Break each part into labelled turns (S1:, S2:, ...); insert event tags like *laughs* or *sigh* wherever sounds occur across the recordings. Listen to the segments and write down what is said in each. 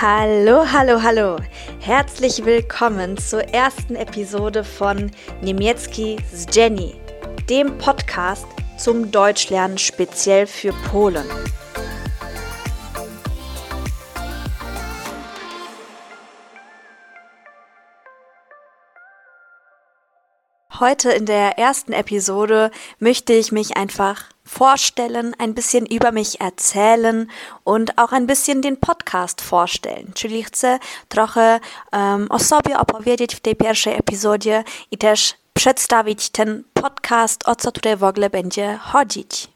S1: Hallo, hallo, hallo. Herzlich willkommen zur ersten Episode von Niemiecki z Jenny, dem Podcast zum Deutschlernen speziell für Polen. Heute in der ersten Episode möchte ich mich einfach vorstellen, ein bisschen über mich erzählen und auch ein bisschen den Podcast vorstellen. Czyli chcę trochę um, o sobie opowiedzieć w tej pierwszej epizodzie i też przedstawić ten podcast, o co tutaj w ogóle będzie chodzić.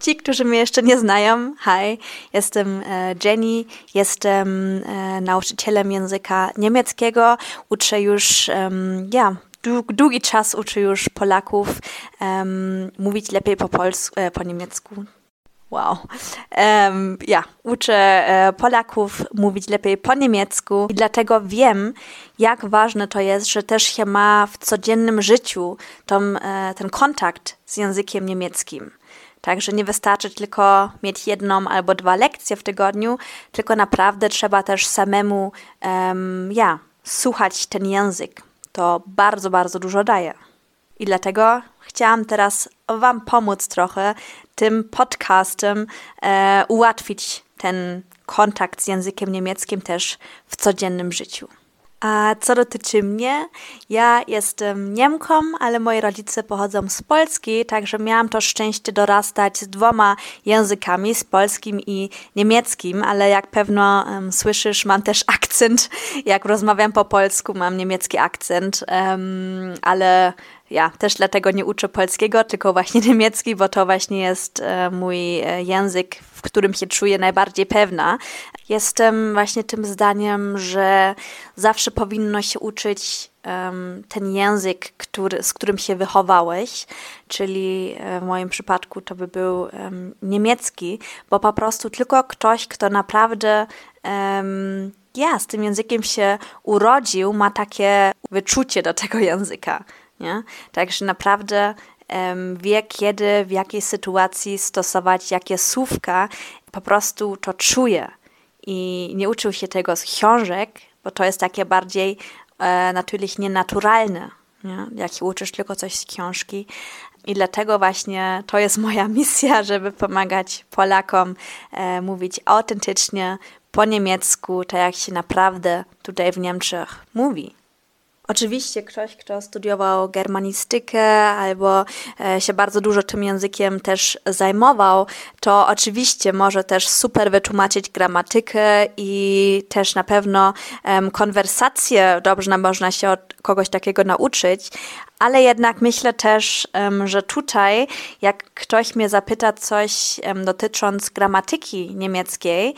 S1: Ci, którzy mnie jeszcze nie znają, hi, jestem e, Jenny, jestem e, nauczycielem języka niemieckiego, uczę już, ja, długi czas uczy już Polaków um, mówić lepiej po polsku, e, po niemiecku. Wow. Um, ja, uczę e, Polaków mówić lepiej po niemiecku i dlatego wiem, jak ważne to jest, że też się ma w codziennym życiu tą, e, ten kontakt z językiem niemieckim. Także nie wystarczy tylko mieć jedną albo dwa lekcje w tygodniu, tylko naprawdę trzeba też samemu, um, ja, słuchać ten język to bardzo, bardzo dużo daje. I dlatego chciałam teraz Wam pomóc trochę tym podcastem e, ułatwić ten kontakt z językiem niemieckim też w codziennym życiu. A co dotyczy mnie, ja jestem Niemką, ale moi rodzice pochodzą z Polski, także miałam to szczęście dorastać z dwoma językami, z polskim i niemieckim, ale jak pewno um, słyszysz, mam też *laughs* akcent. Jak rozmawiam po polsku, mam niemiecki akcent, um, ale ja też dlatego nie uczę polskiego, tylko właśnie *laughs* niemiecki, bo to właśnie jest e, mój e, język, w którym się czuję najbardziej pewna. Jestem właśnie tym zdaniem, że zawsze powinno się uczyć um, ten język, który, z którym się wychowałeś, czyli e, w moim przypadku to by był um, niemiecki, bo po prostu tylko ktoś, kto naprawdę um, ja z tym językiem się urodził, ma takie wyczucie do tego języka. Nie? Także naprawdę wie, kiedy, w jakiej sytuacji stosować jakie słówka, po prostu to czuje. I nie uczył się tego z książek, bo to jest takie bardziej e, natürlich nienaturalne. Nie? Jak uczysz tylko coś z książki. I dlatego właśnie to jest moja *laughs* misja, żeby pomagać Polakom e, mówić autentycznie po niemiecku, tak jak się naprawdę tutaj w Niemczech mówi. Oczywiście ktoś, kto studiował germanistykę albo e, się bardzo dużo tym językiem też zajmował, to oczywiście może też super wytłumaczyć gramatykę i też na pewno um, konwersację dobrze można się od kogoś takiego nauczyć, ale jednak myślę też, um, że tutaj, jak ktoś mnie zapyta coś um, dotycząc gramatyki niemieckiej,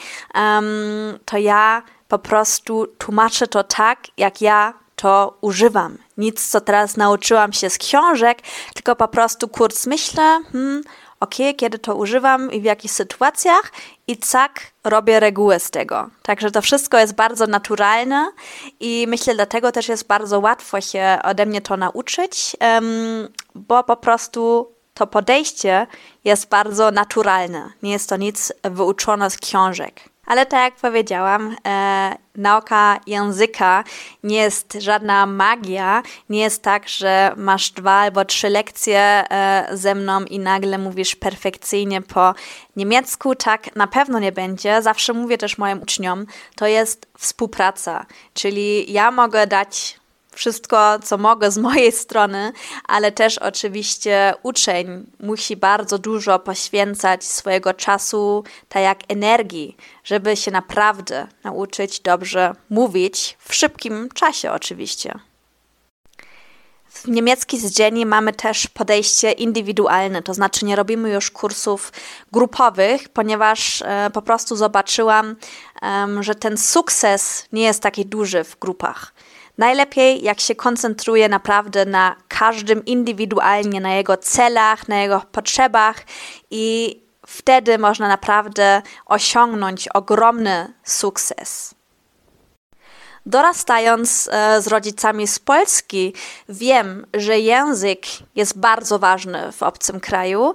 S1: to ja po prostu tłumaczę to tak, jak ja to używam. Nic, co teraz nauczyłam się z książek, tylko po prostu kurs myślę, hmm, ok, kiedy to używam i w jakich sytuacjach i tak robię regułę z tego. Także to wszystko jest bardzo naturalne i myślę, dlatego też jest bardzo łatwo się ode mnie to nauczyć, bo po prostu to podejście jest bardzo naturalne. Nie jest to nic wyuczone z książek. Ale tak jak powiedziałam, e, nauka języka nie jest żadna magia. Nie jest tak, że masz dwa albo trzy lekcje e, ze mną i nagle mówisz perfekcyjnie po niemiecku. Tak na pewno nie będzie. Zawsze mówię też moim uczniom, to jest współpraca. Czyli ja mogę dać wszystko, co mogę z mojej strony, ale też oczywiście uczeń musi bardzo dużo poświęcać swojego czasu, tak jak energii, żeby się naprawdę nauczyć dobrze mówić w szybkim czasie oczywiście. W niemiecki z Jenny mamy też podejście indywidualne, to znaczy nie robimy już kursów grupowych, ponieważ e, po prostu zobaczyłam, e, że ten sukces nie jest taki duży w grupach. Najlepiej, jak się koncentruje naprawdę na każdym indywidualnie, na jego celach, na jego potrzebach i wtedy można naprawdę osiągnąć ogromny sukces. Dorastając e, z rodzicami z Polski, wiem, że język jest bardzo ważny w obcym kraju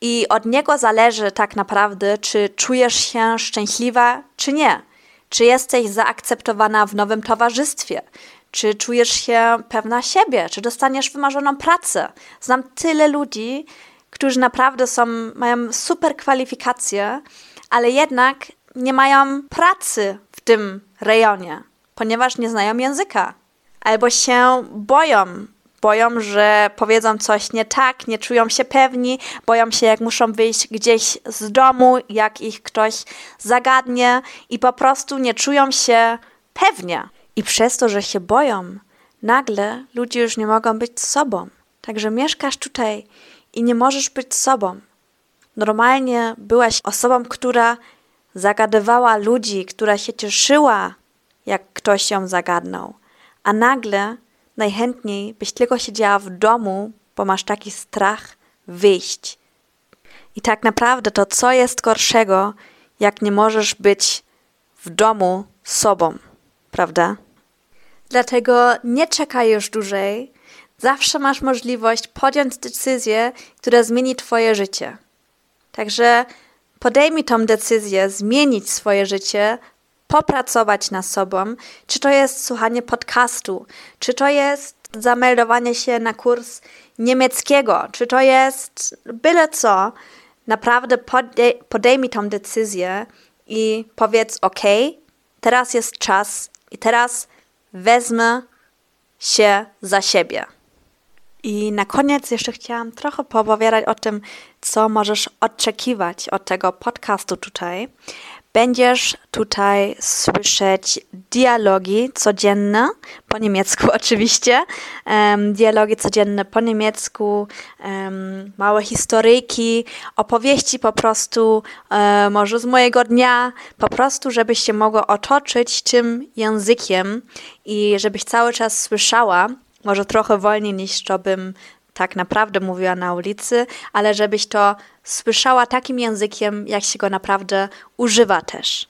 S1: i od niego zależy tak naprawdę, czy czujesz się szczęśliwa, czy nie Czy jesteś zaakceptowana w nowym towarzystwie? Czy czujesz się pewna siebie? Czy dostaniesz wymarzoną pracę? Znam tyle ludzi, którzy naprawdę są, mają super kwalifikacje, ale jednak nie mają pracy w tym rejonie, ponieważ nie znają języka. Albo się boją, boją, że powiedzą coś nie tak, nie czują się pewni, boją się, jak muszą wyjść gdzieś z domu, jak ich ktoś zagadnie i po prostu nie czują się pewnie. I przez to, że się boją, nagle ludzie już nie mogą być sobą. Także mieszkasz tutaj i nie możesz być sobą. Normalnie byłaś osobą, która zagadywała ludzi, która się cieszyła, jak ktoś ją zagadnął. A nagle najchętniej byś tylko siedziała w domu, bo masz taki strach wyjść. I tak naprawdę to co jest gorszego, jak nie możesz być w domu sobą, prawda? Dlatego nie czekaj już dłużej. Zawsze masz możliwość podjąć decyzję, która zmieni Twoje życie. Także podejmij tą decyzję, zmienić swoje życie, popracować nad sobą, czy to jest słuchanie podcastu, czy to jest zameldowanie się na kurs niemieckiego, czy to jest byle co, naprawdę podej podejmij tą decyzję i powiedz: OK, teraz jest czas i teraz wezmę się za siebie. I na koniec jeszcze chciałam trochę poopowiadać o tym, co możesz oczekiwać od tego podcastu tutaj. Będziesz tutaj słyszeć dialogi codzienne, po niemiecku *laughs* oczywiście, dialogi codzienne po niemiecku, małe historyjki, opowieści po prostu, um, może z mojego dnia, po prostu, żebyś się mogła otoczyć tym językiem i żebyś cały czas słyszała, może trochę wolniej niż to bym tak naprawdę mówiła na ulicy, ale żebyś to słyszała takim językiem, jak się go naprawdę używa też.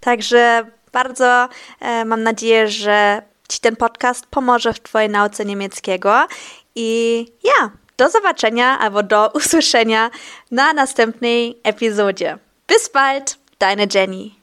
S1: Także bardzo e, mam nadzieję, że Ci ten podcast pomoże w Twojej nauce niemieckiego i ja, do zobaczenia albo do usłyszenia na następnej epizodzie. Bis bald, deine Jenny.